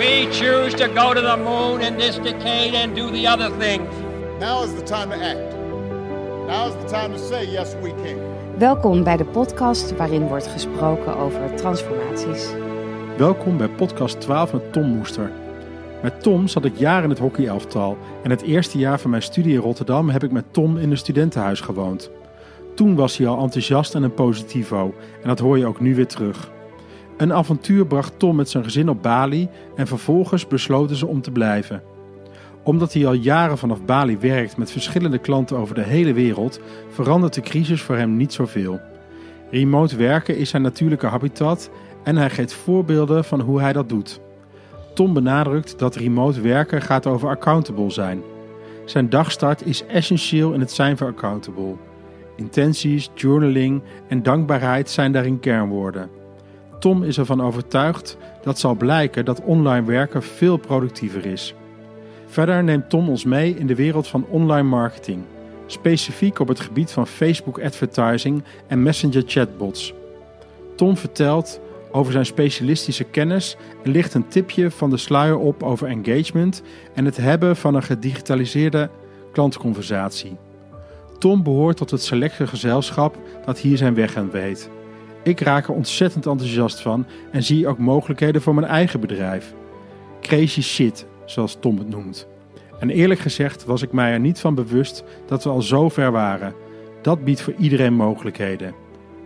We choose to go to the moon in this decade and do the other things. Now is the time to act. Now is the time to say yes we can. Welkom bij de podcast waarin wordt gesproken over transformaties. Welkom bij podcast 12 met Tom Moester. Met Tom zat ik jaren in het hockeyelftal en het eerste jaar van mijn studie in Rotterdam heb ik met Tom in een studentenhuis gewoond. Toen was hij al enthousiast en een positivo en dat hoor je ook nu weer terug. Een avontuur bracht Tom met zijn gezin op Bali en vervolgens besloten ze om te blijven. Omdat hij al jaren vanaf Bali werkt met verschillende klanten over de hele wereld, verandert de crisis voor hem niet zoveel. Remote werken is zijn natuurlijke habitat en hij geeft voorbeelden van hoe hij dat doet. Tom benadrukt dat remote werken gaat over accountable zijn. Zijn dagstart is essentieel in het zijn van accountable. Intenties, journaling en dankbaarheid zijn daarin kernwoorden. Tom is ervan overtuigd dat zal blijken dat online werken veel productiever is. Verder neemt Tom ons mee in de wereld van online marketing, specifiek op het gebied van Facebook advertising en messenger chatbots. Tom vertelt over zijn specialistische kennis en licht een tipje van de sluier op over engagement en het hebben van een gedigitaliseerde klantconversatie. Tom behoort tot het selecte gezelschap dat hier zijn weg aan weet. Ik raak er ontzettend enthousiast van en zie ook mogelijkheden voor mijn eigen bedrijf. Crazy shit, zoals Tom het noemt. En eerlijk gezegd was ik mij er niet van bewust dat we al zo ver waren. Dat biedt voor iedereen mogelijkheden.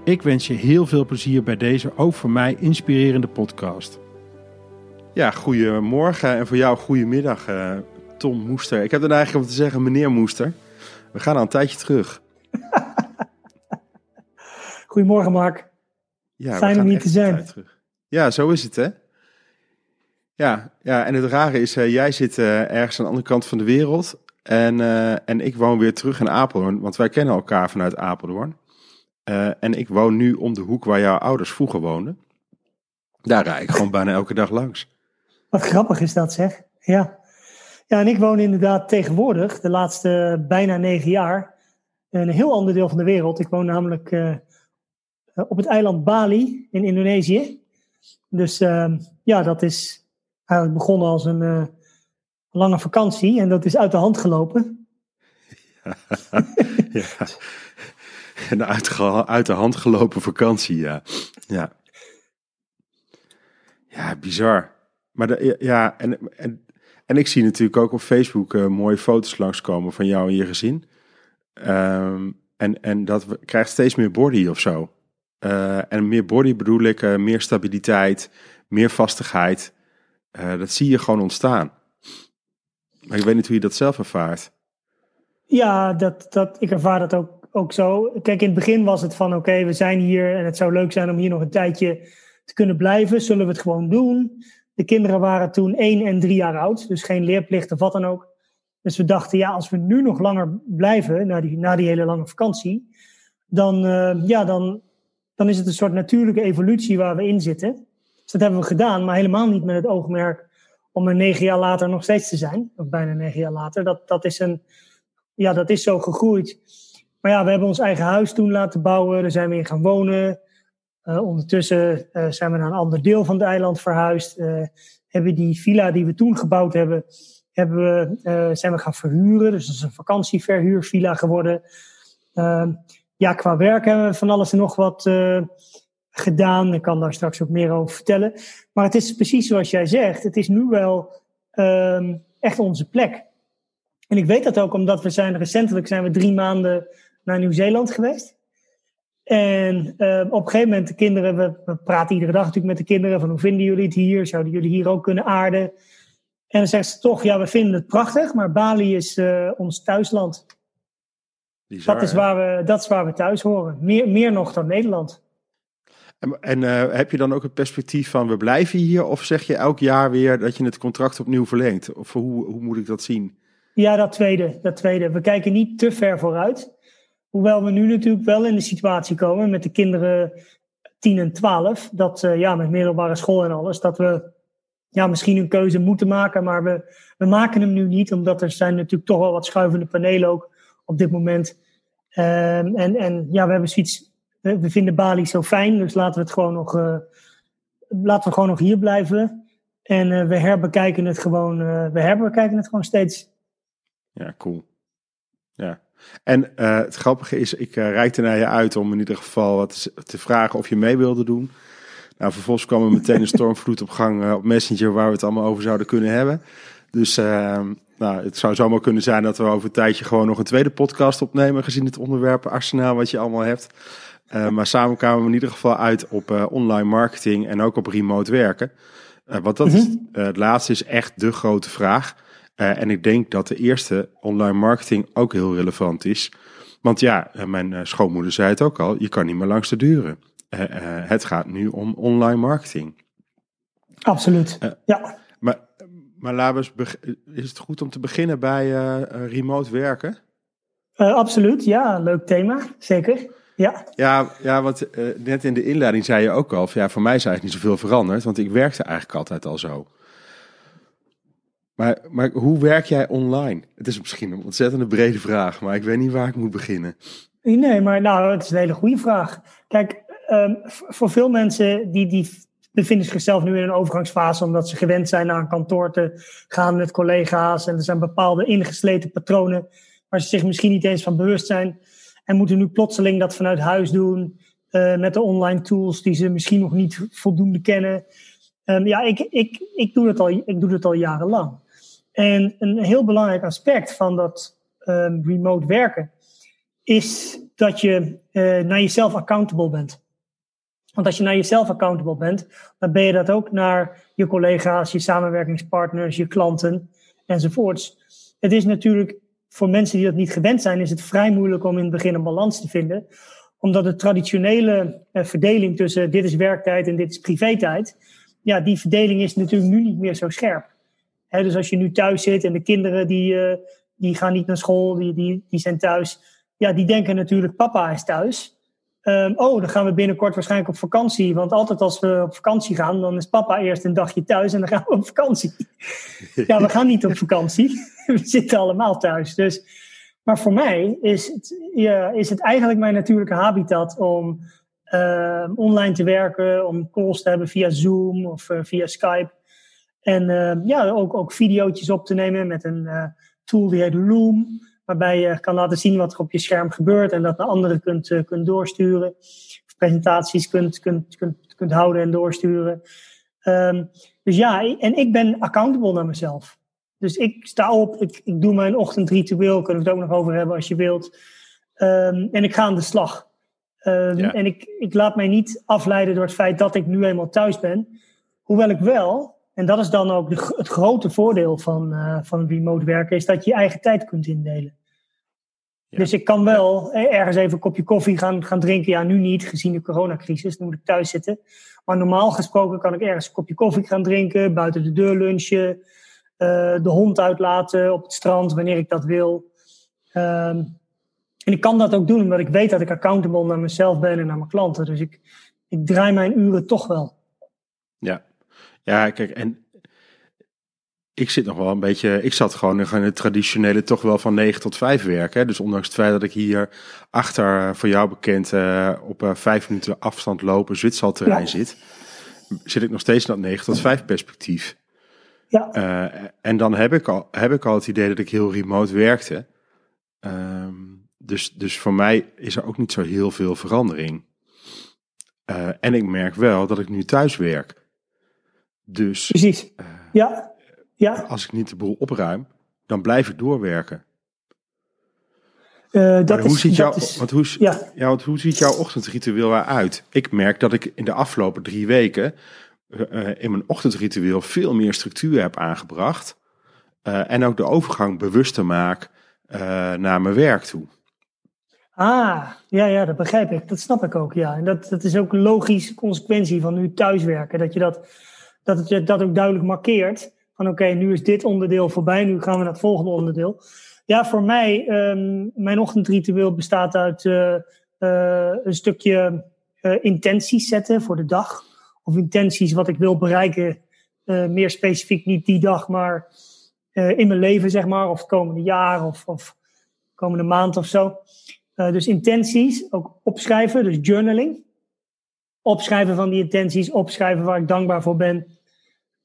Ik wens je heel veel plezier bij deze ook voor mij inspirerende podcast. Ja, goedemorgen en voor jou goedemiddag, uh, Tom Moester. Ik heb dan eigenlijk om te zeggen, meneer Moester. We gaan al een tijdje terug. Goedemorgen, Mark. Ja, Fijn om hier te zijn. Ja, zo is het, hè? Ja, ja en het rare is, uh, jij zit uh, ergens aan de andere kant van de wereld. En, uh, en ik woon weer terug in Apeldoorn, want wij kennen elkaar vanuit Apeldoorn. en ik woon nu om de hoek waar jouw ouders vroeger woonden. Daar rijd ik gewoon bijna elke dag langs. Wat grappig is dat, zeg. Ja. Ja, en ik woon inderdaad tegenwoordig, de laatste bijna negen jaar, in een heel ander deel van de wereld. Ik woon namelijk eh, op het eiland Bali in Indonesië. Dus ehm, ja, dat is eigenlijk begonnen als een uh, lange vakantie en dat is uit de hand gelopen. Ja. Een uit, de hand gelopen vakantie, ja. Ja, ja bizar. Maar ja, en, en, en ik zie natuurlijk ook op Facebook uh, mooie foto's langskomen van jou en je gezin. Um, en, en dat krijgt steeds meer body of zo. Uh, en meer body bedoel ik, uh, meer stabiliteit, meer vastigheid. Uh, dat zie je gewoon ontstaan. Maar ik weet niet hoe je dat zelf ervaart. Ja, dat, dat, ik ervaar dat ook, ook zo. Kijk, in het begin was het van oké, we zijn hier en het zou leuk zijn om hier nog een tijdje te kunnen blijven. Zullen we het gewoon doen? De kinderen waren toen één en drie jaar oud, dus geen leerplicht of wat dan ook. Dus we dachten, ja, als we nu nog langer blijven, na die, na die hele lange vakantie, dan, ja, dan, dan is het een soort natuurlijke evolutie waar we in zitten. Dus dat hebben we gedaan, maar helemaal niet met het oogmerk om er negen jaar later nog steeds te zijn. Of bijna negen jaar later. Dat, dat, is, een, ja, dat is zo gegroeid. Maar ja, we hebben ons eigen huis toen laten bouwen. Daar zijn we in gaan wonen. Uh, ondertussen uh, zijn we naar een ander deel van het eiland verhuisd. Uh, hebben die villa die we toen gebouwd hebben, hebben we, zijn we gaan verhuren. Dus dat is een vakantieverhuurvilla geworden. Ehm, ja, qua werk hebben we van alles en nog wat uh, gedaan. Ik kan daar straks ook meer over vertellen. Maar het is precies zoals jij zegt. Het is nu wel um, echt onze plek. En ik weet dat ook omdat we zijn recentelijk zijn we drie maanden naar Nieuw-Zeeland geweest. En uh, op een gegeven moment de kinderen, we, praten iedere dag natuurlijk met de kinderen van hoe vinden jullie het hier? Zouden jullie hier ook kunnen aarden? En dan zeggen ze toch, ja, we vinden het prachtig, maar Bali is uh, ons thuisland dat, is waar we, dat is waar we thuis horen. Meer, meer nog dan Nederland. En, en uh, heb je dan ook het perspectief van we blijven hier? Of zeg je elk jaar weer dat je het contract opnieuw verlengt? Of hoe, hoe moet ik dat zien? Ja, dat tweede, dat tweede. We kijken niet te ver vooruit. Hoewel we nu natuurlijk wel in de situatie komen met de kinderen 10 en 12. Dat uh, ja, met middelbare school en alles. Dat we ja, misschien een keuze moeten maken. Maar we, we maken hem nu niet. Omdat er zijn natuurlijk toch wel wat schuivende panelen ook op dit moment. Um, en, en ja, we hebben zoiets. We, we, vinden Bali zo fijn, dus laten we het gewoon nog. Uh, laten we gewoon nog hier blijven. En uh, we herbekijken het gewoon, uh, we herbekijken het gewoon steeds. Ja, cool. Ja. En het grappige is, ik reikte naar je uit om in ieder geval wat te vragen of je mee wilde doen. Nou, vervolgens kwam er meteen een stormvloed op gang op Messenger waar we het allemaal over zouden kunnen hebben. Dus ehm, nou, het zou zomaar kunnen zijn dat we over een tijdje gewoon nog een tweede podcast opnemen, gezien het onderwerp arsenaal wat je allemaal hebt. Uh, maar samen kwamen we in ieder geval uit op uh, online marketing en ook op remote werken. Uh, want dat is, het laatste is echt de grote vraag. en ik denk dat de eerste online marketing ook heel relevant is. Want ja, mijn schoonmoeder zei het ook al, je kan niet meer langs de duren. het gaat nu om online marketing. Absoluut, ja. Maar Labus, is het goed om te beginnen bij uh, remote werken? Uh, absoluut, ja, leuk thema, zeker. Ja, ja, ja want uh, net in de inleiding zei je ook al, ja, voor mij is eigenlijk niet zoveel veranderd, want ik werkte eigenlijk altijd al zo. Maar, maar hoe werk jij online? Het is misschien een ontzettende brede vraag, maar ik weet niet waar ik moet beginnen. Nee, maar nou, het is een hele goede vraag. Kijk, um, voor veel mensen die, die bevinden zichzelf nu in een overgangsfase omdat ze gewend zijn naar een kantoor te gaan met collega's. En er zijn bepaalde ingesleten patronen waar ze zich misschien niet eens van bewust zijn. En moeten nu plotseling dat vanuit huis doen uh, met de online tools die ze misschien nog niet voldoende kennen. Um, ja, ik, ik, ik, doe het al, ik doe het al jarenlang. En een heel belangrijk aspect van dat um, remote werken is dat je uh, naar jezelf accountable bent. Want als je naar jezelf accountable bent, dan ben je dat ook naar je collega's, je samenwerkingspartners, je klanten enzovoorts. Het is natuurlijk voor mensen die dat niet gewend zijn, is het vrij moeilijk om in het begin een balans te vinden. Omdat de traditionele eh, verdeling tussen dit is werktijd en dit is privé-tijd, ja, die verdeling is natuurlijk nu niet meer zo scherp. dus als je nu thuis zit en de kinderen die, uh, die gaan niet naar school, die, die, die zijn thuis, ja, die denken natuurlijk papa is thuis. Um, oh, dan gaan we binnenkort waarschijnlijk op vakantie. Want altijd als we op vakantie gaan, dan is papa eerst een dagje thuis en dan gaan we op vakantie. ja, we gaan niet op vakantie. we zitten allemaal thuis. Dus, maar voor mij is het, ja, is het eigenlijk mijn natuurlijke habitat om uh, online te werken, om calls te hebben via Zoom of uh, via Skype. En uh, ja, ook, ook video's op te nemen met een uh, tool die heet Loom waarbij je kan laten zien wat er op je scherm gebeurt en dat naar anderen kunt, uh, kunt doorsturen. Of presentaties kunt, kunt, kunt, kunt houden en doorsturen. Um, dus ja, en ik ben accountable naar mezelf. Dus ik sta op, ik, ik doe mijn ochtendritueel, kunnen we het ook nog over hebben als je wilt. Um, en ik ga aan de slag. Um, ja. En ik, ik laat mij niet afleiden door het feit dat ik nu eenmaal thuis ben. Hoewel ik wel en dat is dan ook de, het grote voordeel van, uh, van remote werken, is dat je je eigen tijd kunt indelen. Ja. Dus ik kan wel ergens even een kopje koffie gaan, gaan drinken. Ja, nu niet, gezien de coronacrisis. Dan moet ik thuis zitten. Maar normaal gesproken kan ik ergens een kopje koffie gaan drinken, buiten de deur lunchen, uh, de hond uitlaten op het strand wanneer ik dat wil. Um, en ik kan dat ook doen omdat ik weet dat ik accountable naar mezelf ben en naar mijn klanten. Dus ik, ik draai mijn uren toch wel. Ja, ja, kijk, en ik zit nog wel een beetje. Ik zat gewoon in het traditionele toch wel van 9 tot 5 werken. Dus ondanks het feit dat ik hier achter, eh, voor jou bekend, uh, op uh, vijf minuten afstand lopen Zwitserterrein ja. zit, zit ik nog steeds in dat 9 tot 5 perspectief. Ja. Uh, en dan heb ik, al, heb ik al het idee dat ik heel remote werkte. Um, dus, dus voor mij is er ook niet zo heel veel verandering. en ik merk wel dat ik nu thuis werk. Dus Precies. Uh, ja. ja. als ik niet de boel opruim, dan blijf ik doorwerken. Uh, dat hoe is, ziet jouw, is, want hoe, ja. ja, want hoe ziet jouw ochtendritueel eruit? Ik merk dat ik in de afgelopen drie weken uh, in mijn ochtendritueel veel meer structuur heb aangebracht. en ook de overgang bewuster maak naar mijn werk toe. Ah, ja, ja, dat begrijp ik. Dat snap ik ook, ja. En dat, dat is ook een logische consequentie van nu thuiswerken. Dat je dat dat het dat ook duidelijk markeert. Van oké, nu is dit onderdeel voorbij, nu gaan we naar het volgende onderdeel. Ja, voor mij, um, mijn ochtendritueel bestaat uit uh, uh, een stukje uh, intenties zetten voor de dag. Of intenties wat ik wil bereiken, meer specifiek niet die dag, maar in mijn leven, zeg maar. Of het komende jaar of, of komende maand of zo. dus intenties, ook opschrijven, dus journaling opschrijven van die intenties, opschrijven waar ik dankbaar voor ben.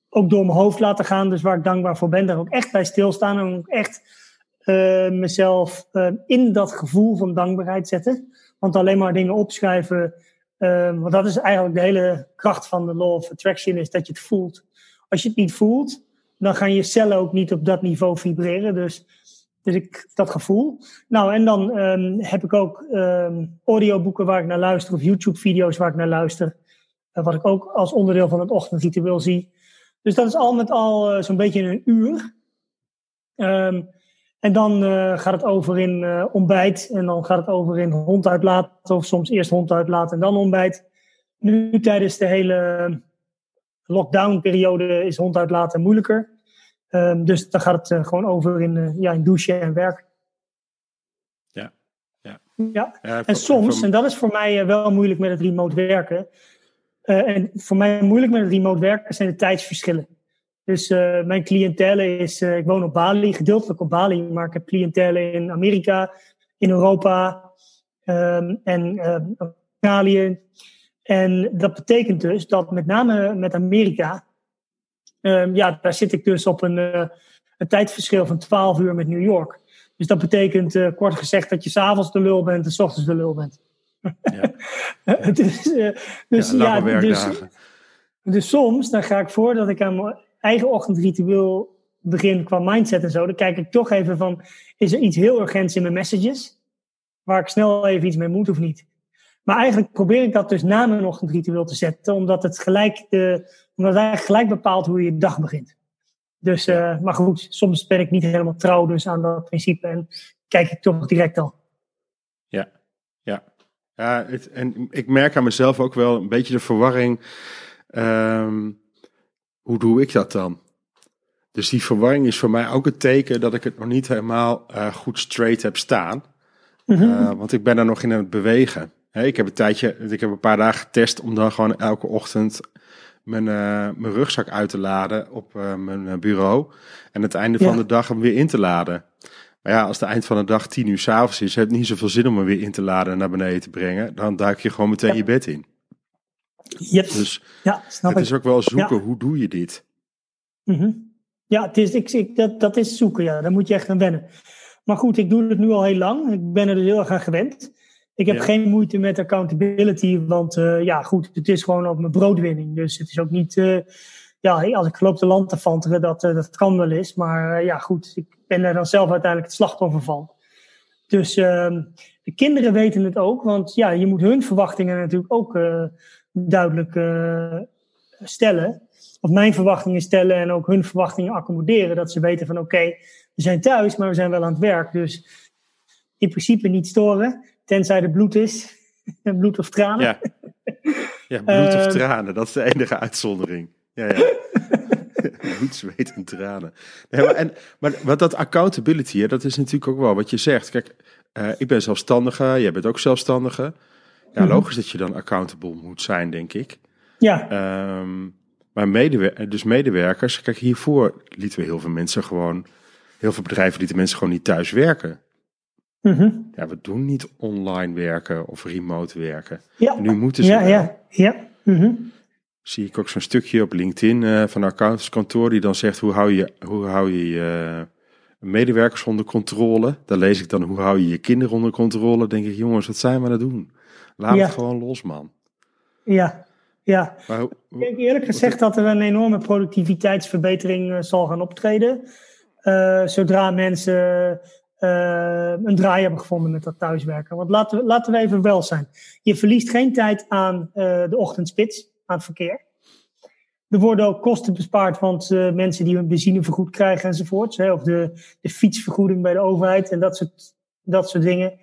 Ook door mijn hoofd laten gaan. Dus waar ik dankbaar voor ben, daar ook echt bij stilstaan. En ook echt uh, mezelf uh, in dat gevoel van dankbaarheid zetten. Want alleen maar dingen opschrijven, uh, want dat is eigenlijk de hele kracht van de law of attraction, is dat je het voelt. Als je het niet voelt, dan gaan je cellen ook niet op dat niveau vibreren. Dus, dus ik, dat gevoel. Nou, en dan um, heb ik ook um, audioboeken waar ik naar luister, of YouTube-video's waar ik naar luister. wat ik ook als onderdeel van het ochtendritueel zie. Dus dat is al met al uh, zo'n beetje een uur. Um, en dan uh, gaat het over in uh, ontbijt. En dan gaat het over in hond uitlaten. Of soms eerst hond uitlaten en dan ontbijt. Nu tijdens de hele lockdown-periode is hond uitlaten moeilijker. Um, dus dan gaat het gewoon over in, ja, in douchen en werk. Ja. ja. ja en soms, en dat is voor mij wel moeilijk met het remote werken. En voor mij moeilijk met remote werken zijn de tijdsverschillen. Dus uh, mijn cliëntele is, uh, ik woon op Bali, gedeeltelijk op Bali, maar ik heb cliëntele in Amerika, in Europa um, en uh, Australië. En dat betekent dus dat met name met Amerika, um, ja, daar zit ik dus op een, een tijdverschil van 12 uur met New York. Dus dat betekent kort gezegd dat je s'avonds de lul bent en s ochtends de lul bent. Ja. dus, dus, ja, ja dus, dus soms dan ga ik voor dat ik aan eigen ochtendritueel begin qua mindset en zo, dan kijk ik toch even van, is er iets heel urgents in mijn messages? Waar ik snel even iets mee moet of niet? Maar eigenlijk probeer ik dat dus na mijn ochtendritueel te zetten, omdat het gelijk, de, omdat het eigenlijk gelijk bepaalt hoe je dag begint. Dus, uh, maar goed, soms ben ik niet helemaal trouw dus aan dat principe en kijk ik toch direct al. Ja, ja. Ja, het, en ik merk aan mezelf ook wel een beetje de verwarring. Um, hoe doe ik dat dan? Dus die verwarring is voor mij ook een teken dat ik het nog niet helemaal uh, goed straight heb staan. Mm -hmm. uh, want ik ben er nog in aan het bewegen. Ik heb een tijdje, ik heb een paar dagen getest om dan gewoon elke ochtend mijn, uh, mijn rugzak uit te laden op mijn bureau. En het einde ja. van de dag hem weer in te laden. Maar ja, als het eind van de dag tien uur s'avonds is, heeft het niet zoveel zin om hem weer in te laden en naar beneden te brengen. Dan duik je gewoon meteen ja. je bed in. Yep. Dus ja, snap het ik. is ook wel zoeken, ja. hoe doe je dit? Mm -hmm. Ja, het is, ik, ik, dat, dat is zoeken, ja. Daar moet je echt aan wennen. Maar goed, ik doe het nu al heel lang. Ik ben er dus heel erg aan gewend. Ik heb ja. geen moeite met accountability, want uh, ja, goed, het is gewoon ook mijn broodwinning. Dus het is ook niet, uh, ja, als ik loop de land te fanteren, dat, uh, dat kan wel eens. Maar ja, goed, ik ben er dan zelf uiteindelijk het slachtoffer van. Dus ehm, de kinderen weten het ook, want ja, je moet hun verwachtingen natuurlijk ook duidelijk uh, stellen. Of mijn verwachtingen stellen en ook hun verwachtingen accommoderen. Dat ze weten van oké, okay, we zijn thuis, maar we zijn wel aan het werk. Dus in principe niet storen, tenzij er bloed is. bloed of tranen. Ja, ja bloed of tranen, dat is de enige uitzondering. Ja, ja. bloed, zweet en tranen. Nee, maar, en, maar wat dat accountability, hè, dat is natuurlijk ook wel wat je zegt. Kijk, uh, ik ben zelfstandige, jij bent ook zelfstandige. Ja, logisch dat je dan accountable moet zijn, denk ik. Ja. Um, maar medewer dus medewerkers, kijk, hiervoor lieten we heel veel mensen gewoon, heel veel bedrijven lieten mensen gewoon niet thuis werken. Mm -hmm. Ja, we doen niet online werken of remote werken. Ja. En nu moeten ze. Ja, wel. ja, ja. Mm -hmm. Zie ik ook zo'n stukje op LinkedIn uh, van een accountantskantoor die dan zegt: hoe hou je hoe hou je, je uh, medewerkers onder controle? Dan lees ik dan: hoe hou je je kinderen onder controle? Denk ik, jongens, wat zijn we aan het doen? Laat ja. het gewoon los, man. Ja, ja. Maar, ik denk eerlijk gezegd dat er een enorme productiviteitsverbetering uh, zal gaan optreden. Uh, zodra mensen uh, een draai hebben gevonden met dat thuiswerken. Want laten we, laten we even wel zijn. Je verliest geen tijd aan de ochtendspits, aan verkeer. Er worden ook kosten bespaard, want mensen die hun benzine vergoed krijgen enzovoorts. Hè, of de, de fietsvergoeding bij de overheid en dat soort, dat soort dingen.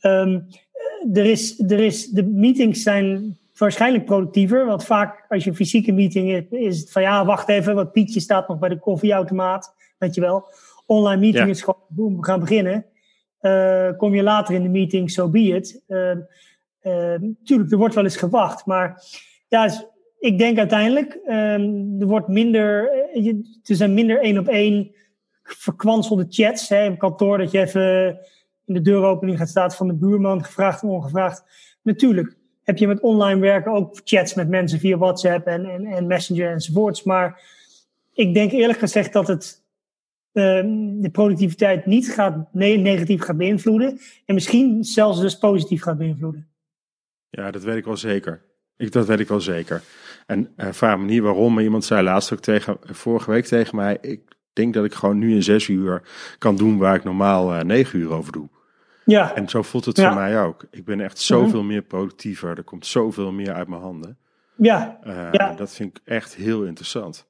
Um, er is, er is, de meetings zijn waarschijnlijk productiever. Want vaak als je een fysieke meeting hebt, is het van ja, wacht even, want Pietje staat nog bij de koffieautomaat. Weet je wel. Online meeting ja. is gewoon, boem, we gaan beginnen. Uh, kom je later in de meeting, so be it. Uh, uh, tuurlijk, er wordt wel eens gewacht. Maar ja, ik denk uiteindelijk, er wordt minder, er zijn minder één op één verkwanselde chats. Hè, kantoor dat je even in de deuropening gaat staan van de buurman, gevraagd en ongevraagd. Natuurlijk heb je met online werken ook chats met mensen via WhatsApp en, en, en Messenger enzovoorts. Maar ik denk eerlijk gezegd dat het ehm, de productiviteit niet gaat, negatief gaat beïnvloeden. En misschien zelfs dus positief gaat beïnvloeden. Ja, dat weet ik wel zeker. Ik, dat weet ik wel zeker. En uh, vraag me niet waarom, maar iemand zei laatst ook tegen, vorige week tegen mij, ik denk dat ik gewoon nu in zes uur kan doen waar ik normaal uh, negen uur over doe. Ja. En zo voelt het voor mij ook. Ik ben echt zoveel meer productiever. Er komt zoveel meer uit mijn handen. Ja. Uh, ja. Dat vind ik echt heel interessant.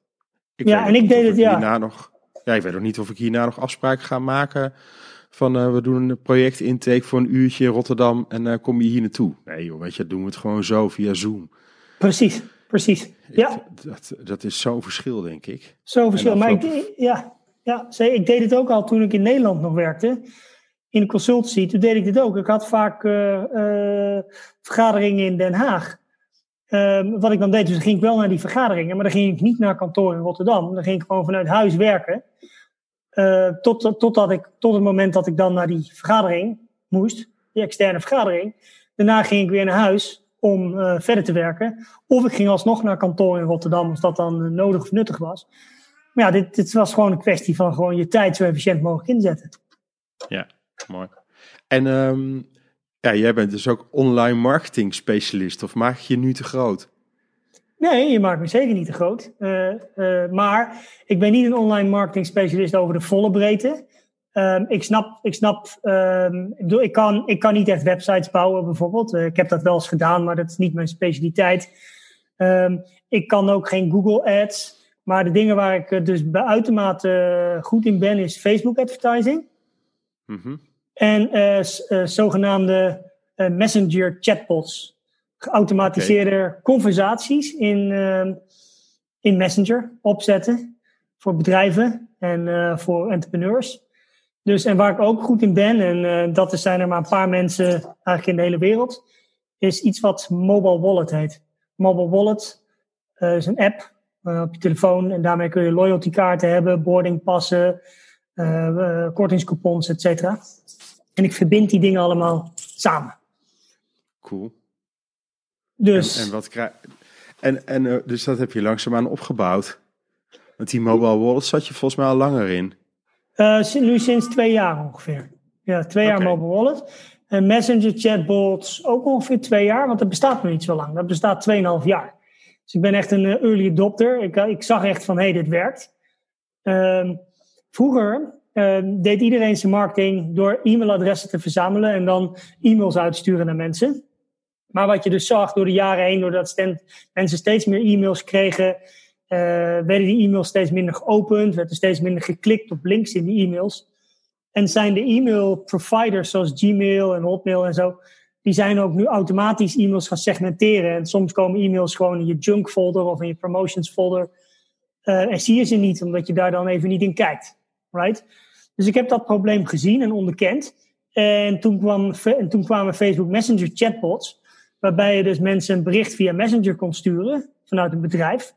Ik ja, en ik deed het, ja. Hierna nog, ja. Ik weet ook niet of ik hierna nog afspraken ga maken van uh, we doen een project intake voor een uurtje in Rotterdam en uh, kom je hier naartoe. Nee joh, weet je, doen we het gewoon zo via Zoom. Precies, precies. Ja. Dat, dat is zo'n verschil, denk ik. Zo'n verschil. Maar ik, ja, ja, ik deed het ook al toen ik in Nederland nog werkte. In de consultancy, toen deed ik dit ook. Ik had vaak uh, vergaderingen in Den Haag. Ehm, wat ik dan deed, dus dan ging ik wel naar die vergaderingen, maar dan ging ik niet naar kantoor in Rotterdam. Dan ging ik gewoon vanuit huis werken. Uh, tot, totdat ik, tot het moment dat ik dan naar die vergadering moest, die externe vergadering. Daarna ging ik weer naar huis om uh, verder te werken. Of ik ging alsnog naar kantoor in Rotterdam, als dat dan uh, nodig of nuttig was. Maar ja, dit, dit was gewoon een kwestie van gewoon je tijd zo efficiënt mogelijk inzetten. Ja, mooi. En um, ja, jij bent dus ook online marketing specialist, of maak je nu te groot? Nee, je maakt me zeker niet te groot. Uh, uh, maar ik ben niet een online marketing specialist over de volle breedte. Um, ik snap, ik snap, um, ik, bedoel, ik, kan, ik kan niet echt websites bouwen bijvoorbeeld. Uh, ik heb dat wel eens gedaan, maar dat is niet mijn specialiteit. Um, ik kan ook geen Google Ads. Maar de dingen waar ik dus bij uitermate goed in ben, is Facebook advertising. Mm -hmm. En zogenaamde messenger chatbots geautomatiseerde okay. conversaties in, uh, in Messenger opzetten voor bedrijven en uh, voor entrepreneurs. Dus en waar ik ook goed in ben, en uh, dat zijn er maar een paar mensen eigenlijk in de hele wereld, is iets wat Mobile Wallet heet. Mobile Wallet is een app op je telefoon en daarmee kun je loyalty kaarten hebben, boardingpassen, kortingscoupons, et cetera. En ik verbind die dingen allemaal samen. Cool. Dus. En, en wat krijg en, en uh, dus dat heb je langzaamaan opgebouwd. Want die mobile wallet zat je volgens mij al langer in. Uh, nu sinds twee jaar ongeveer. Ja, twee jaar mobile wallet. En Messenger chatbots ook ongeveer twee jaar, want dat bestaat nog niet zo lang. Dat bestaat 2,5 jaar. Dus ik ben echt een uh, early adopter. Ik, ik zag echt van, hé, hey, dit werkt. Uh, vroeger deed iedereen zijn marketing door e-mailadressen te verzamelen en dan e-mails uit te sturen naar mensen. Maar wat je dus zag door de jaren heen, doordat mensen steeds meer e-mails kregen, uh, werden die e-mails steeds minder geopend, werd er steeds minder geklikt op links in die e-mails. En zijn de e-mail providers zoals Gmail en Hotmail en zo, die zijn ook nu automatisch e-mails gaan segmenteren. En soms komen e-mails gewoon in je junk folder of in je promotions folder. Uh, en zie je ze niet, omdat je daar dan even niet in kijkt. Right? Dus ik heb dat probleem gezien en onderkend. En toen, kwam, en toen kwamen Facebook Messenger chatbots waarbij je dus mensen een bericht via Messenger kon sturen vanuit een bedrijf.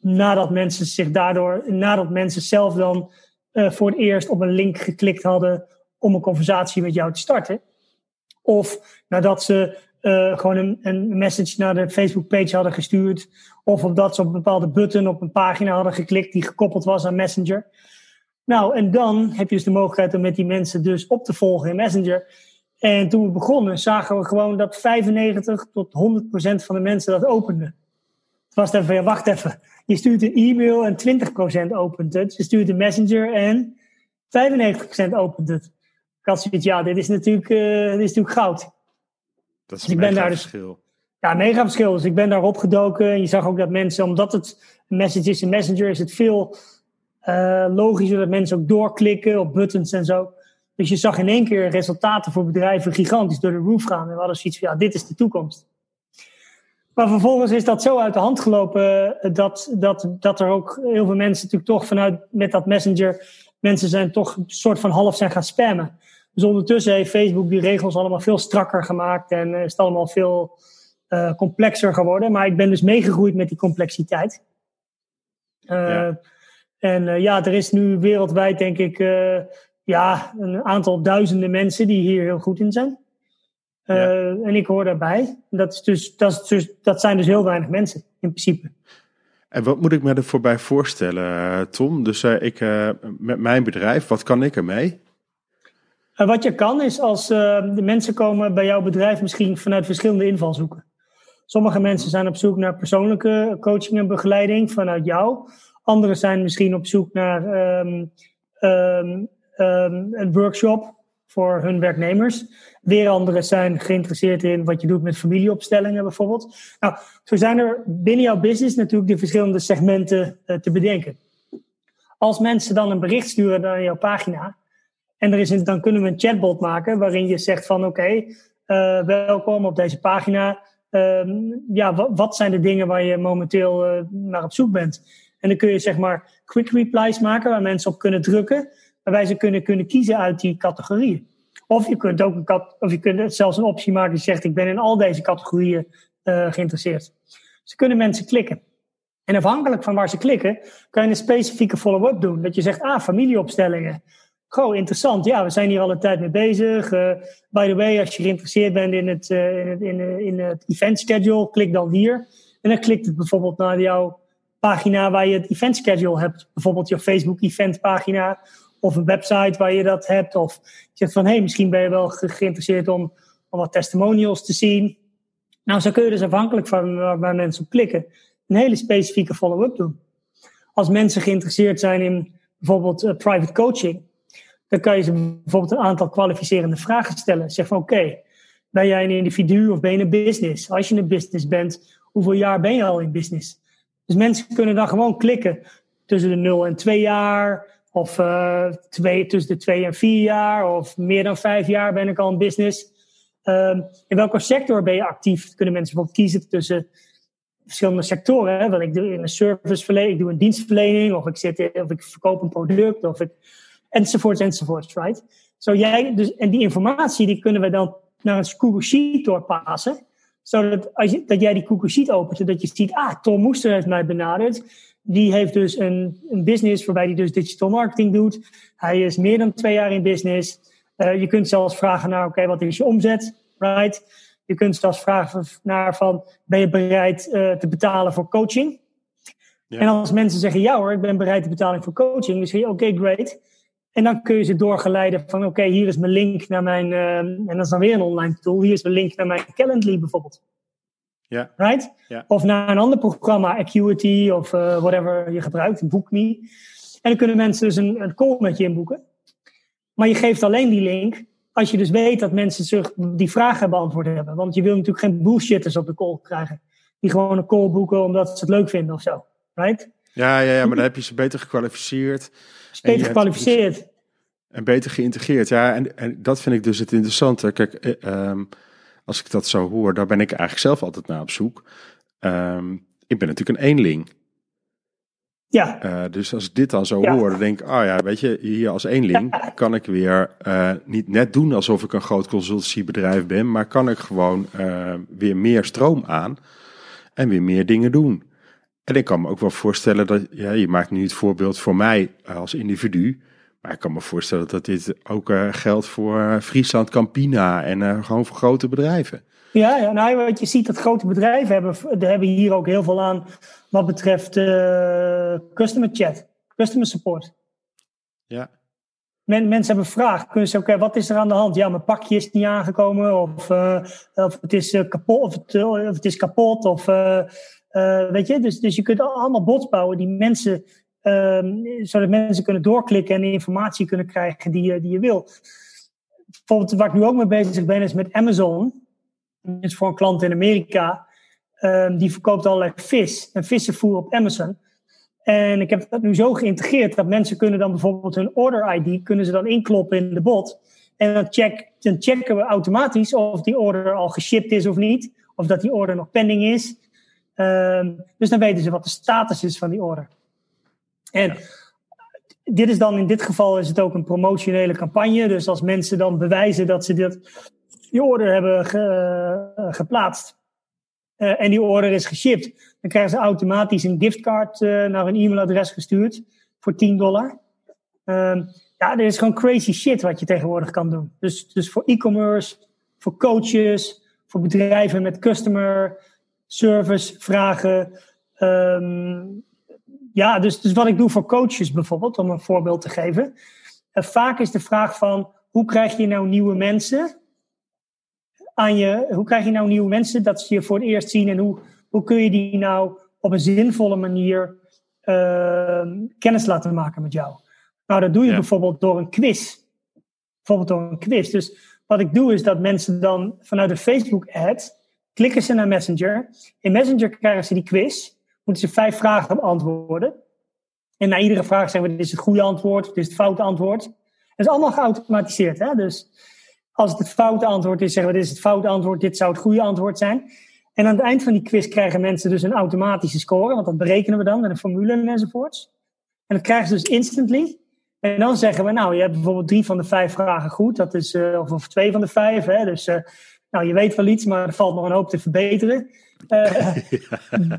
Nadat mensen zich daardoor, nadat mensen zelf dan uh, voor het eerst op een link geklikt hadden om een conversatie met jou te starten. Of nadat ze uh, gewoon een, een message naar de Facebook page hadden gestuurd. Of omdat ze op een bepaalde button op een pagina hadden geklikt die gekoppeld was aan Messenger. Nou, en dan heb je dus de mogelijkheid om met die mensen dus op te volgen in Messenger. En toen we begonnen, zagen we gewoon dat 95 tot 100 procent van de mensen dat openden. Het was even, ja, wacht even. Je stuurt een e-mail en 20 procent opent het. Je stuurt een messenger en 95 procent opent het. Ik had zoiets, ja, dit is natuurlijk, uh, dit is natuurlijk goud. Dat is Dus een mega daar dus- verschil. Ja, mega verschil. Dus ik ben daar opgedoken. En je zag ook dat mensen, omdat het een message is in Messenger, is het veel uh, logischer dat mensen ook doorklikken op buttons en zo. Dus je zag in één keer resultaten voor bedrijven gigantisch door de roof gaan. En we hadden zoiets van, ja, dit is de toekomst. Maar vervolgens is dat zo uit de hand gelopen dat, dat, dat er ook heel veel mensen natuurlijk toch vanuit met dat messenger, mensen zijn toch een soort van half zijn gaan spammen. Dus ondertussen heeft Facebook die regels allemaal veel strakker gemaakt en is het allemaal veel uh, complexer geworden. Maar ik ben dus meegegroeid met die complexiteit. Uh, Ja. En uh, ja, er is nu wereldwijd denk ik ja, een aantal duizenden mensen die hier heel goed in zijn. Uh, Ja. En ik hoor daarbij. Dat, is dus, dat, is dus, dat zijn dus heel weinig mensen in principe. En wat moet ik me ervoor bij voorstellen, Tom? Dus ik, met mijn bedrijf, wat kan ik ermee? wat je kan is als de mensen komen bij jouw bedrijf misschien vanuit verschillende invalshoeken. Sommige mensen zijn op zoek naar persoonlijke coaching en begeleiding vanuit jou. Anderen zijn misschien op zoek naar um, um, een workshop voor hun werknemers. Weer anderen zijn geïnteresseerd in wat je doet met familieopstellingen bijvoorbeeld. Nou, zo zijn er binnen jouw business natuurlijk de verschillende segmenten uh, te bedenken. Als mensen dan een bericht sturen naar jouw pagina, en er is dan kunnen we een chatbot maken waarin je zegt van oké, uh, welkom op deze pagina. Uh, ja, wat zijn de dingen waar je momenteel uh, naar op zoek bent? En dan kun je zeg maar quick replies maken waar mensen op kunnen drukken, waarbij ze kunnen, kunnen kiezen uit die categorieën. Of je kunt ook een of je kunt zelfs een optie maken die zegt: Ik ben in al deze categorieën uh, geïnteresseerd. Ze kunnen mensen klikken. En afhankelijk van waar ze klikken, kan je een specifieke follow-up doen. Dat je zegt: Ah, familieopstellingen. Goh, interessant. Ja, we zijn hier al een tijd mee bezig. Uh, by the way, als je geïnteresseerd bent in het, uh, in, in, in het event schedule, klik dan hier. En dan klikt het bijvoorbeeld naar jouw pagina waar je het event schedule hebt. Bijvoorbeeld je Facebook event pagina of een website waar je dat hebt. Of je zegt van, hé, hey, misschien ben je wel geïnteresseerd om, wat testimonials te zien. Nou, zo kun je dus afhankelijk van waar, mensen op klikken, een hele specifieke follow-up doen. Als mensen geïnteresseerd zijn in bijvoorbeeld uh, private coaching, dan kan je ze bijvoorbeeld een aantal kwalificerende vragen stellen. Zeg van, oké, ben jij een individu of ben je een business? Als je een business bent, hoeveel jaar ben je al in business? Dus mensen kunnen dan gewoon klikken tussen de 0 en 2 jaar, of uh, twee, tussen de 2 en 4 jaar, of meer dan 5 jaar ben ik al in business. Um, in welke sector ben je actief? Kunnen mensen bijvoorbeeld kiezen tussen verschillende sectoren. Hè? Want ik doe in een serviceverlening, ik doe een dienstverlening, of ik, zit of ik verkoop een product, of ik, enzovoorts, enzovoorts, right? Zo jij, dus, en die informatie die kunnen we dan naar een Google Sheet doorpassen zodat als je, dat jij die Google Sheet opent, dat je ziet, ah, Tom Moester heeft mij benaderd. Die heeft dus een, een business waarbij hij dus digital marketing doet. Hij is meer dan twee jaar in business. Uh, je kunt zelfs vragen naar, oké, okay, wat is je omzet? Right? Je kunt zelfs vragen naar van, ben je bereid uh, te betalen voor coaching? Ja. En als mensen zeggen, ja hoor, ik ben bereid te betalen voor coaching, dan zeg je, oké, okay, great. En dan kun je ze doorgeleiden van, oké, hier is mijn link naar mijn, uh, en dat is dan weer een online tool, hier is mijn link naar mijn Calendly bijvoorbeeld. Ja. Right? Of naar een ander programma, Acuity of uh, whatever je gebruikt, BookMe. En dan kunnen mensen dus een, een call met je inboeken. Maar je geeft alleen die link als je dus weet dat mensen zich die vragen beantwoord hebben. Want je wil natuurlijk geen bullshitters op de call krijgen. Die gewoon een call boeken omdat ze het leuk vinden of zo. Right? Ja, ja, ja maar dan heb je ze beter gekwalificeerd. Beter gekwalificeerd. Dus, en beter geïntegreerd. Ja, en, en dat vind ik dus het interessante. Kijk, eh, um, als ik dat zo hoor, daar ben ik eigenlijk zelf altijd naar op zoek. Um, ik ben natuurlijk een eenling. Ja. Uh, dus als ik dit dan zo ja. hoor, dan denk ik, oh ja, weet je, hier als eenling ja. kan ik weer uh, niet net doen alsof ik een groot consultancybedrijf ben, maar kan ik gewoon uh, weer meer stroom aan en weer meer dingen doen. En ik kan me ook wel voorstellen dat, ja, je maakt nu het voorbeeld voor mij als individu. Maar ik kan me voorstellen dat dit ook uh, geldt voor uh, Friesland Campina en uh, gewoon voor grote bedrijven. Ja, ja, nou, wat je ziet dat grote bedrijven hebben, hebben hier ook heel veel aan wat betreft customer chat, customer support. Ja. Men, mensen hebben vragen. Kunnen ze, oké, okay, wat is er aan de hand? Ja, mijn pakje is niet aangekomen, of, of het is kapot, of het, of het is kapot, of weet je. Dus, dus je kunt allemaal bots bouwen die mensen Um, zodat mensen kunnen doorklikken en informatie kunnen krijgen die je, die je wil. Bijvoorbeeld waar ik nu ook mee bezig ben is met Amazon. Dat is voor een klant in Amerika. Um, die verkoopt allerlei vis en vissenvoer op Amazon. En ik heb dat nu zo geïntegreerd dat mensen kunnen dan bijvoorbeeld hun order ID kunnen ze dan inkloppen in de bot. En dan, check, dan checken we automatisch of die order al geshipped is of niet. Of dat die order nog pending is. Um, dus dan weten ze wat de status is van die order. En dit is dan in dit geval is het ook een promotionele campagne. Dus als mensen dan bewijzen dat ze dit, die order hebben ge, uh, geplaatst uh, en die order is geshipped, dan krijgen ze automatisch een giftcard uh, naar een e-mailadres gestuurd voor 10 dollar. Um, ja, er is gewoon crazy shit wat je tegenwoordig kan doen. Dus, dus voor e-commerce, voor coaches, voor bedrijven met customer service vragen Ehm, ja, dus, dus wat ik doe voor coaches bijvoorbeeld, om een voorbeeld te geven. Uh, vaak is de vraag van, hoe krijg je nou nieuwe mensen aan je, hoe krijg je nou nieuwe mensen dat ze je voor het eerst zien en hoe, hoe kun je die nou op een zinvolle manier uh, kennis laten maken met jou? Nou, dat doe je bijvoorbeeld door een quiz. Bijvoorbeeld door een quiz. Dus wat ik doe is dat mensen dan vanuit de Facebook-ad klikken ze naar Messenger. In Messenger krijgen ze die quiz. Moeten ze vijf vragen beantwoorden. En na iedere vraag zeggen we: dit is het goede antwoord, dit is het foute antwoord. Dat is allemaal geautomatiseerd. Hè? Dus als het het foute antwoord is, zeggen we: dit is het foute antwoord, dit zou het goede antwoord zijn. En aan het eind van die quiz krijgen mensen dus een automatische score, want dat berekenen we dan met een formule enzovoorts. En dat krijgen ze dus instantly. En dan zeggen we, nou, je hebt bijvoorbeeld drie van de vijf vragen goed. Dat is, uh, of, of twee van de vijf. Hè? Dus uh, nou, je weet wel iets, maar er valt nog een hoop te verbeteren.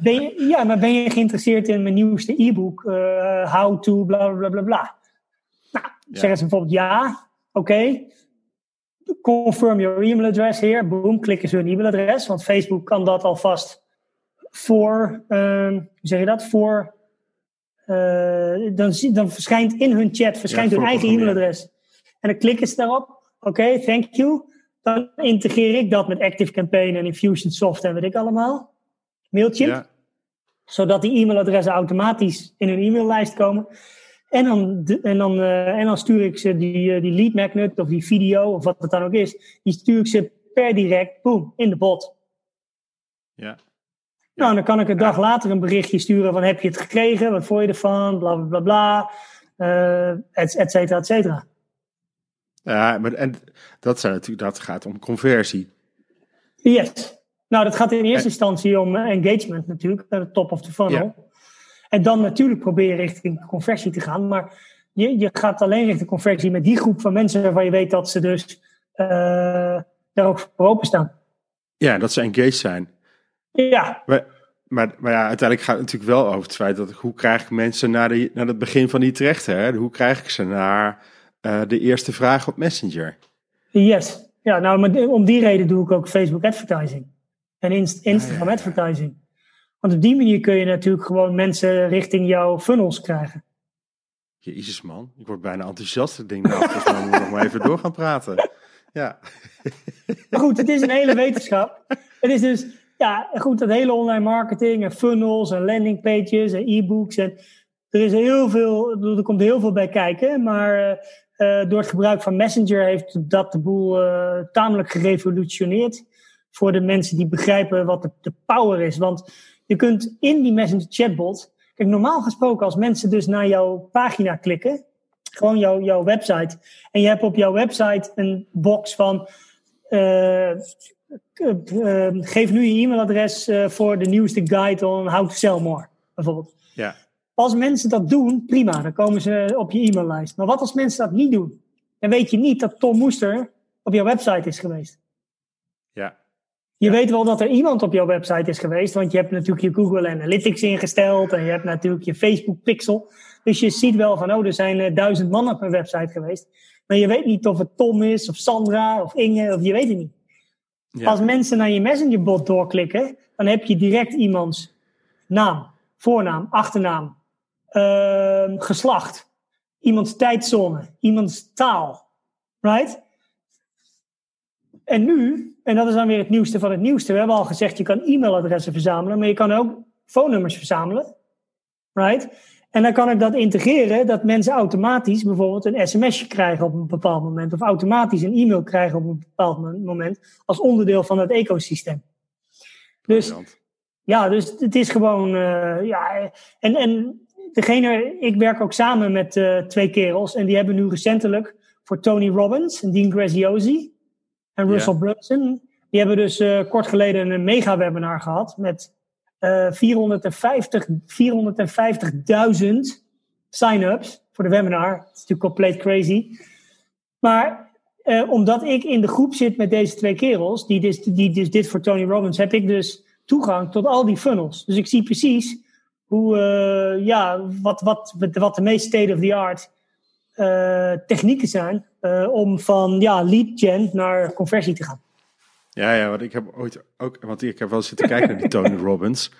Ben je, ja, maar ben je geïnteresseerd in mijn nieuwste e-book? how to, bla bla bla bla. Nou, zeggen ze bijvoorbeeld ja, oké. Okay. Confirm your email address hier. Boom, klikken ze hun e-mailadres. Want Facebook kan dat alvast voor, hoe zeg je dat? Voor uh, dan, dan verschijnt in hun chat verschijnt ja, hun eigen e-mailadres. En dan klikken ze daarop. Oké, okay, thank you. Dan integreer ik dat met Active Campaign en Infusionsoft en weet ik allemaal. Mailchimp. Ja. Zodat die e-mailadressen automatisch in hun e-maillijst komen. En dan, en, dan, uh, en dan stuur ik ze die, uh, die lead magnet of die video of wat het dan ook is. Die stuur ik ze per direct, boom, in de bot. Ja. Nou, dan kan ik een dag later een berichtje sturen van heb je het gekregen, wat vond je ervan, bla bla bla bla, uh, et, et cetera, et cetera. Ja, maar en dat, zijn natuurlijk, dat gaat om conversie. Yes. Nou, dat gaat in eerste instantie om engagement natuurlijk, naar de top of the funnel. Ja. En dan natuurlijk proberen richting conversie te gaan. Maar je, je gaat alleen richting conversie met die groep van mensen waarvan je weet dat ze dus uh, daar ook voor openstaan. Ja, dat ze engaged zijn. Ja. Maar, maar, maar, ja, uiteindelijk gaat het natuurlijk wel over het feit dat hoe krijg ik mensen naar, de, naar het begin van die terecht? Hè? Hoe krijg ik ze naar uh, de eerste vraag op Messenger? Yes. Ja, nou, maar om die reden doe ik ook Facebook advertising. En Inst Instagram ja, ja, advertising. Want op die manier kun je natuurlijk gewoon mensen richting jouw funnels krijgen. Jezus man, ik word bijna enthousiast. Ik denk, nou, volgens mij moeten we nog maar even door gaan praten. Ja. Maar goed, het is een hele wetenschap. Het is dus ja, goed, dat hele online marketing en funnels en landingpages en e-books. En er, is heel veel, er komt heel veel bij kijken. Maar uh, door het gebruik van Messenger heeft dat de boel uh, tamelijk gerevolutioneerd. Voor de mensen die begrijpen wat de, power is. Want je kunt in die Messenger chatbot. Kijk, normaal gesproken, als mensen dus naar jouw pagina klikken. Gewoon jouw, jouw website. En je hebt op jouw website een box van. Uh, geef nu je e-mailadres voor de nieuwste guide on how to sell more, bijvoorbeeld. Ja. Als mensen dat doen, prima, dan komen ze op je e-maillijst. Maar wat als mensen dat niet doen? Dan weet je niet dat Tom Moester op jouw website is geweest. Ja. Je ja. weet wel dat er iemand op jouw website is geweest, want je hebt natuurlijk je Google Analytics ingesteld en je hebt natuurlijk je Facebook Pixel. Dus je ziet wel van, oh, er zijn uh, duizend man op mijn website geweest. Maar je weet niet of het Tom is, of Sandra, of Inge, of je weet het niet. Ja. Als mensen naar je messengerbot doorklikken, dan heb je direct iemands naam, voornaam, achternaam, uh, geslacht, iemands tijdzone, iemands taal. Right? En nu, en dat is dan weer het nieuwste van het nieuwste. We hebben al gezegd, je kan e-mailadressen verzamelen, maar je kan ook phone-nummers verzamelen. Right? En dan kan ik dat integreren dat mensen automatisch bijvoorbeeld een sms'je krijgen op een bepaald moment. Of automatisch een e-mail krijgen op een bepaald moment. Als onderdeel van het ecosysteem. Dus ja, dus het is gewoon. Uh, ja, en, en degene, ik werk ook samen met uh, twee kerels. En die hebben nu recentelijk voor Tony Robbins en Dean Graziosi en Russell yeah. Brunson. Die hebben dus uh, kort geleden een mega webinar gehad met uh, 450, 450.000 sign-ups voor de webinar. Dat is natuurlijk compleet crazy. Maar uh, omdat ik in de groep zit met deze twee kerels, die dus, die dus dit voor Tony Robbins, heb ik dus toegang tot al die funnels. Dus ik zie precies hoe, uh, ja, wat, wat, wat de meest state-of-the-art uh, technieken zijn om van ja, lead gen naar conversie te gaan. Ja, ja, want ik heb ooit ook, want ik heb wel zitten kijken naar die Tony Robbins.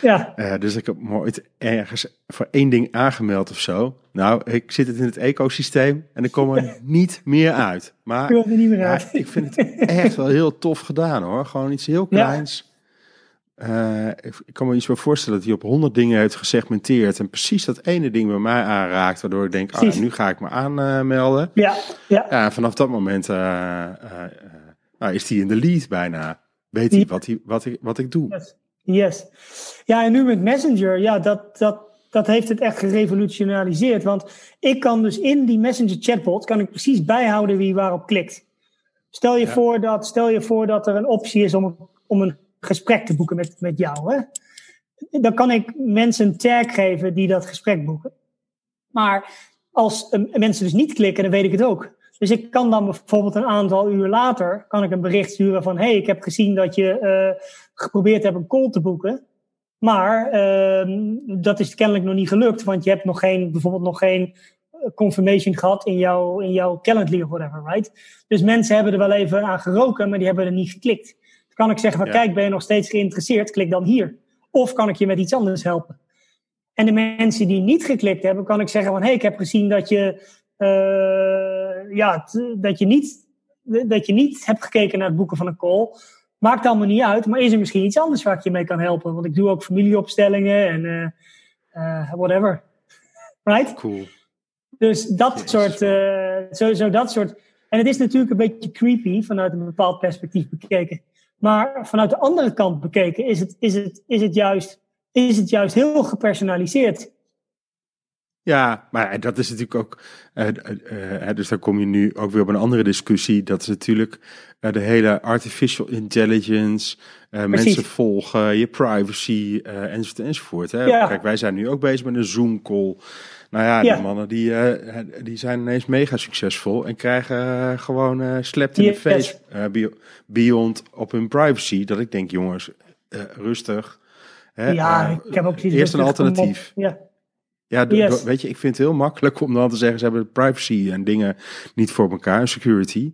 Ja, Eh, dus ik heb me ooit ergens voor één ding aangemeld of zo. Nou, ik zit het in het ecosysteem en ik kom er niet meer uit. Maar ik er niet meer ja, uit. ik vind het echt wel heel tof gedaan hoor. Gewoon iets heel kleins. Eh, ik, ik kan me iets wel voorstellen dat hij op honderd dingen heeft gesegmenteerd. En precies dat ene ding bij mij aanraakt. Waardoor ik denk, ah, nu ga ik me aanmelden. Ja, ja. Ja, vanaf dat moment eh, eh, eh, is hij in de lead bijna. Weet hij wat, hij, wat, ik, wat ik doe. Yes. yes. Ja, en nu met Messenger, ja, dat, dat, dat heeft het echt gerevolutionaliseerd. Want ik kan dus in die Messenger chatbot, kan ik precies bijhouden wie waarop klikt. Stel je, Ja. voor, dat, stel je voor dat er een optie is om, om een gesprek te boeken met, met jou. Hè? Dan kan ik mensen een tag geven die dat gesprek boeken. Maar als mensen dus niet klikken, dan weet ik het ook. Dus ik kan dan bijvoorbeeld een aantal uur later kan ik een bericht sturen van: hey, ik heb gezien dat je eh, geprobeerd hebt een call te boeken. Maar ehm, dat is kennelijk nog niet gelukt, want je hebt nog geen, bijvoorbeeld nog geen eh, confirmation gehad in jouw, in jouw Calendly of whatever, right? Dus mensen hebben er wel even aan geroken, maar die hebben er niet geklikt. Kan ik zeggen van, Ja. kijk, ben je nog steeds geïnteresseerd? Klik dan hier. Of kan ik je met iets anders helpen? En de mensen die niet geklikt hebben, kan ik zeggen van, hé, hey, ik heb gezien dat je, eh, ja, dat je niet, dat je niet hebt gekeken naar het boeken van een call. Maakt allemaal niet uit, maar is er misschien iets anders waar ik je mee kan helpen? Want ik doe ook familieopstellingen en eh, eh, whatever. Right? Cool. Dus dat soort, eh, sowieso dat soort. En het is natuurlijk een beetje creepy vanuit een bepaald perspectief bekeken. Maar vanuit de andere kant bekeken is het, is het, is het, juist, is het juist heel gepersonaliseerd. Ja, maar dat is natuurlijk ook. eh, eh, eh, dus dan kom je nu ook weer op een andere discussie. Dat is natuurlijk de hele artificial intelligence. mensen volgen, je privacy enzovoort enzovoort. Hè. Ja. Kijk, wij zijn nu ook bezig met een Zoom call. Nou ja, Ja. die mannen die, eh, die zijn ineens mega succesvol en krijgen eh, gewoon eh slept in Yes. de face be- beyond op hun privacy. Dat ik denk, jongens, rustig. Hè, ja, ik heb ook zoiets eerst een alternatief. Ja, Ja, Yes. weet je, ik vind het heel makkelijk om dan te zeggen, ze hebben privacy en dingen niet voor elkaar, security.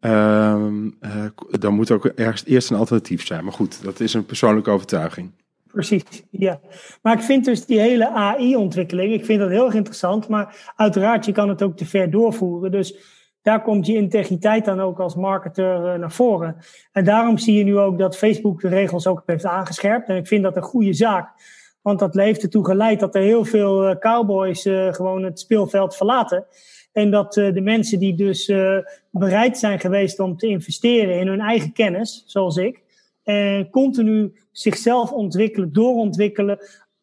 Ehm, eh, dan moet ook ergens eerst een alternatief zijn. Maar goed, dat is een persoonlijke overtuiging. Precies. Ja. Maar ik vind dus die hele AI-ontwikkeling, ik vind dat heel erg interessant. Maar uiteraard, je kan het ook te ver doorvoeren. Dus daar komt je integriteit dan ook als marketer eh, naar voren. En daarom zie je nu ook dat Facebook de regels ook heeft aangescherpt. En ik vind dat een goede zaak. Want dat heeft ertoe geleid dat er heel veel eh, cowboys eh, gewoon het speelveld verlaten. En dat de mensen die dus bereid zijn geweest om te investeren in hun eigen kennis, zoals ik, en continu zichzelf ontwikkelen, doorontwikkelen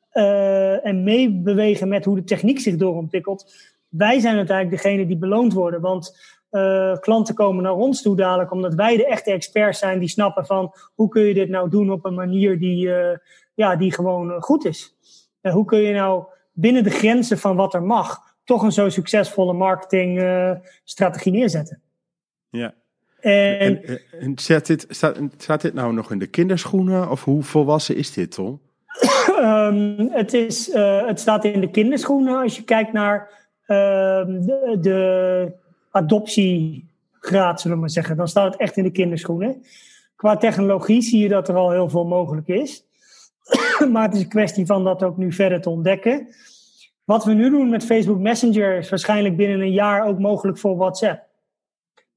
eh, en meebewegen met hoe de techniek zich doorontwikkelt. Wij zijn uiteindelijk degene die beloond worden, want eh, klanten komen naar ons toe dadelijk omdat wij de echte experts zijn die snappen van hoe kun je dit nou doen op een manier die, eh, ja, die gewoon eh, goed is. En hoe kun je nou binnen de grenzen van wat er mag toch een zo succesvolle marketingstrategie neerzetten. Ja. En, En, eh, en staat, dit, staat, staat dit nou nog in de kinderschoenen? Of hoe volwassen is dit, Tom? Ehm, het, is, eh, het staat in de kinderschoenen als je kijkt naar ehm, de, de adoptiegraad, zullen we maar zeggen. Dan staat het echt in de kinderschoenen. Qua technologie zie je dat er al heel veel mogelijk is. maar het is een kwestie van dat ook nu verder te ontdekken. Wat we nu doen met Facebook Messenger is waarschijnlijk binnen een jaar ook mogelijk voor WhatsApp.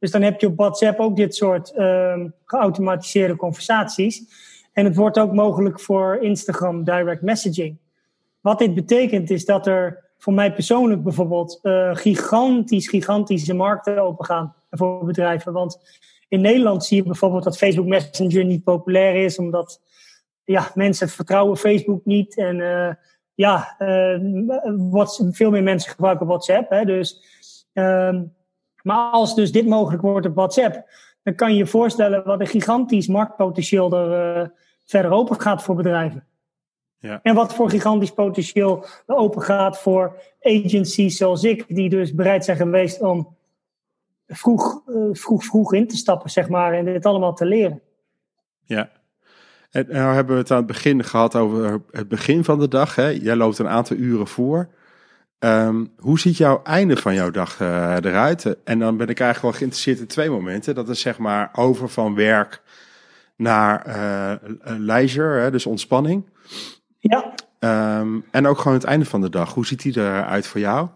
Dus dan heb je op WhatsApp ook dit soort ehm, geautomatiseerde conversaties. En het wordt ook mogelijk voor Instagram direct messaging. Wat dit betekent is dat er voor mij persoonlijk bijvoorbeeld eh, gigantisch, gigantische markten opengaan voor bedrijven. Want in Nederland zie je bijvoorbeeld dat Facebook Messenger niet populair is, omdat ja, mensen vertrouwen Facebook niet. En eh, ja, eh, wat, veel meer mensen gebruiken WhatsApp. Hè, dus, ehm, maar als dus dit mogelijk wordt op WhatsApp, dan kan je je voorstellen wat een gigantisch marktpotentieel er eh, verder open gaat voor bedrijven. Ja. En wat voor gigantisch potentieel er open gaat voor agencies zoals ik, die dus bereid zijn geweest om vroeg, eh, vroeg, vroeg in te stappen, zeg maar, en dit allemaal te leren. Ja. En nou hebben we het aan het begin gehad over het begin van de dag. Hè? Jij loopt een aantal uren voor. Ehm, hoe ziet jouw einde van jouw dag uh, eruit? En dan ben ik eigenlijk wel geïnteresseerd in twee momenten. Dat is zeg maar over van werk naar uh, leisure, hè, dus ontspanning. Ja. Um, en ook gewoon het einde van de dag. Hoe ziet die eruit voor jou?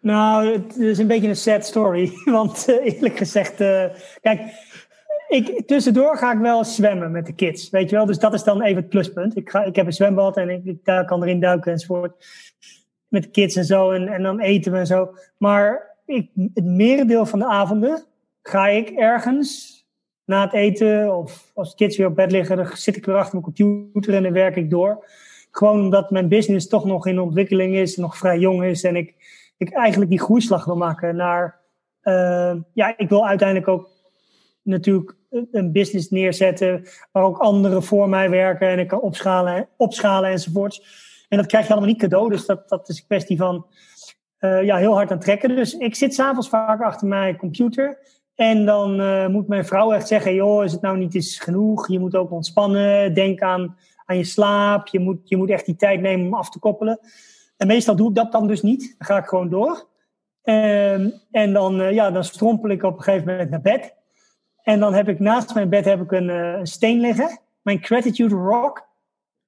Nou, het is een beetje een sad story. Want uh, eerlijk gezegd, kijk, ik, tussendoor ga ik wel zwemmen met de kids. Weet je wel, dus dat is dan even het pluspunt. Ik, ga, ik heb een zwembad en ik, ik kan erin duiken enzovoort. Met de kids en zo. En, en dan eten we en zo. Maar ik, het merendeel van de avonden ga ik ergens na het eten of als de kids weer op bed liggen, dan zit ik weer achter mijn computer en dan werk ik door. Gewoon omdat mijn business toch nog in ontwikkeling is, nog vrij jong is en ik, ik eigenlijk die groeislag wil maken naar, uh, ja, ik wil uiteindelijk ook natuurlijk een business neerzetten waar ook anderen voor mij werken en ik kan opschalen, opschalen enzovoorts. En dat krijg je allemaal niet cadeau, dus dat, dat is een kwestie van uh, ja, heel hard aan trekken. Dus ik zit s'avonds vaak achter mijn computer en dan uh, moet mijn vrouw echt zeggen: joh, is het nou niet eens genoeg? Je moet ook ontspannen. Denk aan, aan je slaap. Je moet, je moet echt die tijd nemen om af te koppelen. En meestal doe ik dat dan dus niet. Dan ga ik gewoon door. Um, en dan, uh, ja, dan strompel ik op een gegeven moment naar bed. En dan heb ik naast mijn bed heb ik een, uh, een steen liggen. Mijn gratitude rock.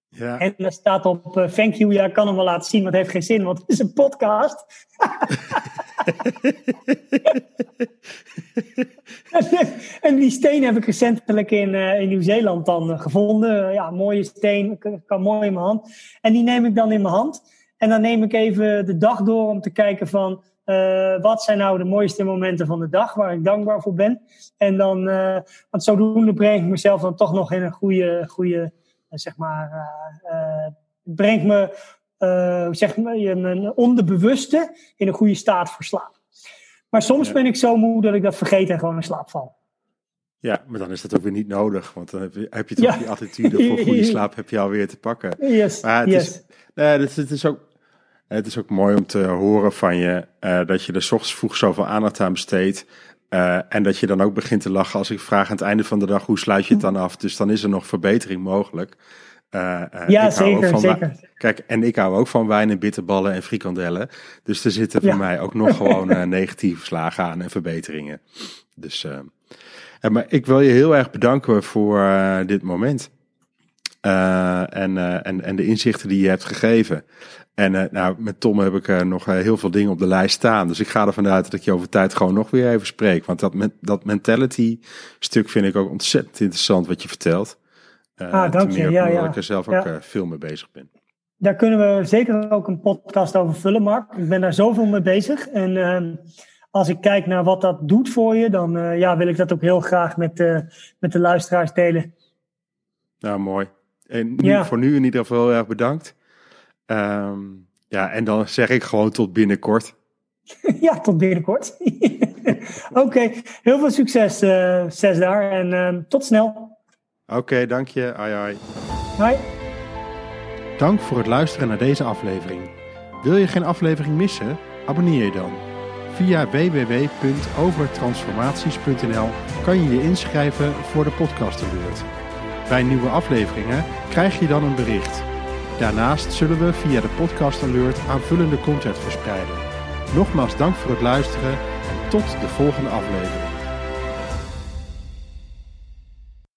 Ja. En daar staat op uh, thank you. Ja, ik kan hem wel laten zien, maar het heeft geen zin, want het is een podcast. en die steen heb ik recentelijk in, uh, in Nieuw-Zeeland dan gevonden. Ja, mooie steen, kan mooi in mijn hand. En die neem ik dan in mijn hand. En dan neem ik even de dag door om te kijken van... Uh, wat zijn nou de mooiste momenten van de dag waar ik dankbaar voor ben? En dan, want zodoende breng ik mezelf dan toch nog in een goede, goede zeg maar, brengt me, zeg maar, mijn onderbewuste in een goede staat voor slaap. Maar soms ja. ben ik zo moe dat ik dat vergeet en gewoon in slaap val. Ja, maar dan is dat ook weer niet nodig. Want dan heb je, heb je toch ja. die attitude voor goede slaap heb je alweer te pakken. Yes, maar het, yes. is, nee, het, het, is ook, het is ook mooi om te horen van je uh, dat je er s ochtends vroeg zoveel aandacht aan besteedt. Uh, en dat je dan ook begint te lachen als ik vraag aan het einde van de dag hoe sluit je het dan af. Dus dan is er nog verbetering mogelijk. Uh, uh, ja, zeker, zeker. Kijk, en ik hou ook van wijn en bitterballen en frikandellen. Dus er zitten voor ja. mij ook nog gewoon negatieve slagen aan en verbeteringen. Dus, maar ik wil je heel erg bedanken voor dit moment. En, en, en de inzichten die je hebt gegeven. En nou, met Tom heb ik nog heel veel dingen op de lijst staan. Dus ik ga ervan uit dat ik je over tijd gewoon nog weer even spreek. Want dat, dat mentality stuk vind ik ook ontzettend interessant wat je vertelt. Ah, dank je. Ja, ja. ik er zelf ook ja. veel mee bezig ben. Daar kunnen we zeker ook een podcast over vullen, Mark. Ik ben daar zoveel mee bezig. En uh, als ik kijk naar wat dat doet voor je, dan ja, wil ik dat ook heel graag met, met de luisteraars delen. Nou, mooi. En nu, ja. voor nu in ieder geval heel erg bedankt. Um, ja, en dan zeg ik gewoon tot binnenkort. ja, tot binnenkort. Oké, okay. heel veel succes, Zes daar. En ehm, tot snel. Oké, okay, dank je. Ai, ai. Hoi. Dank voor het luisteren naar deze aflevering. Wil je geen aflevering missen? Abonneer je dan. Via www.overtransformaties.nl kan je je inschrijven voor de podcast alert. Bij nieuwe afleveringen krijg je dan een bericht. Daarnaast zullen we via de podcast alert aanvullende content verspreiden. Nogmaals dank voor het luisteren en tot de volgende aflevering.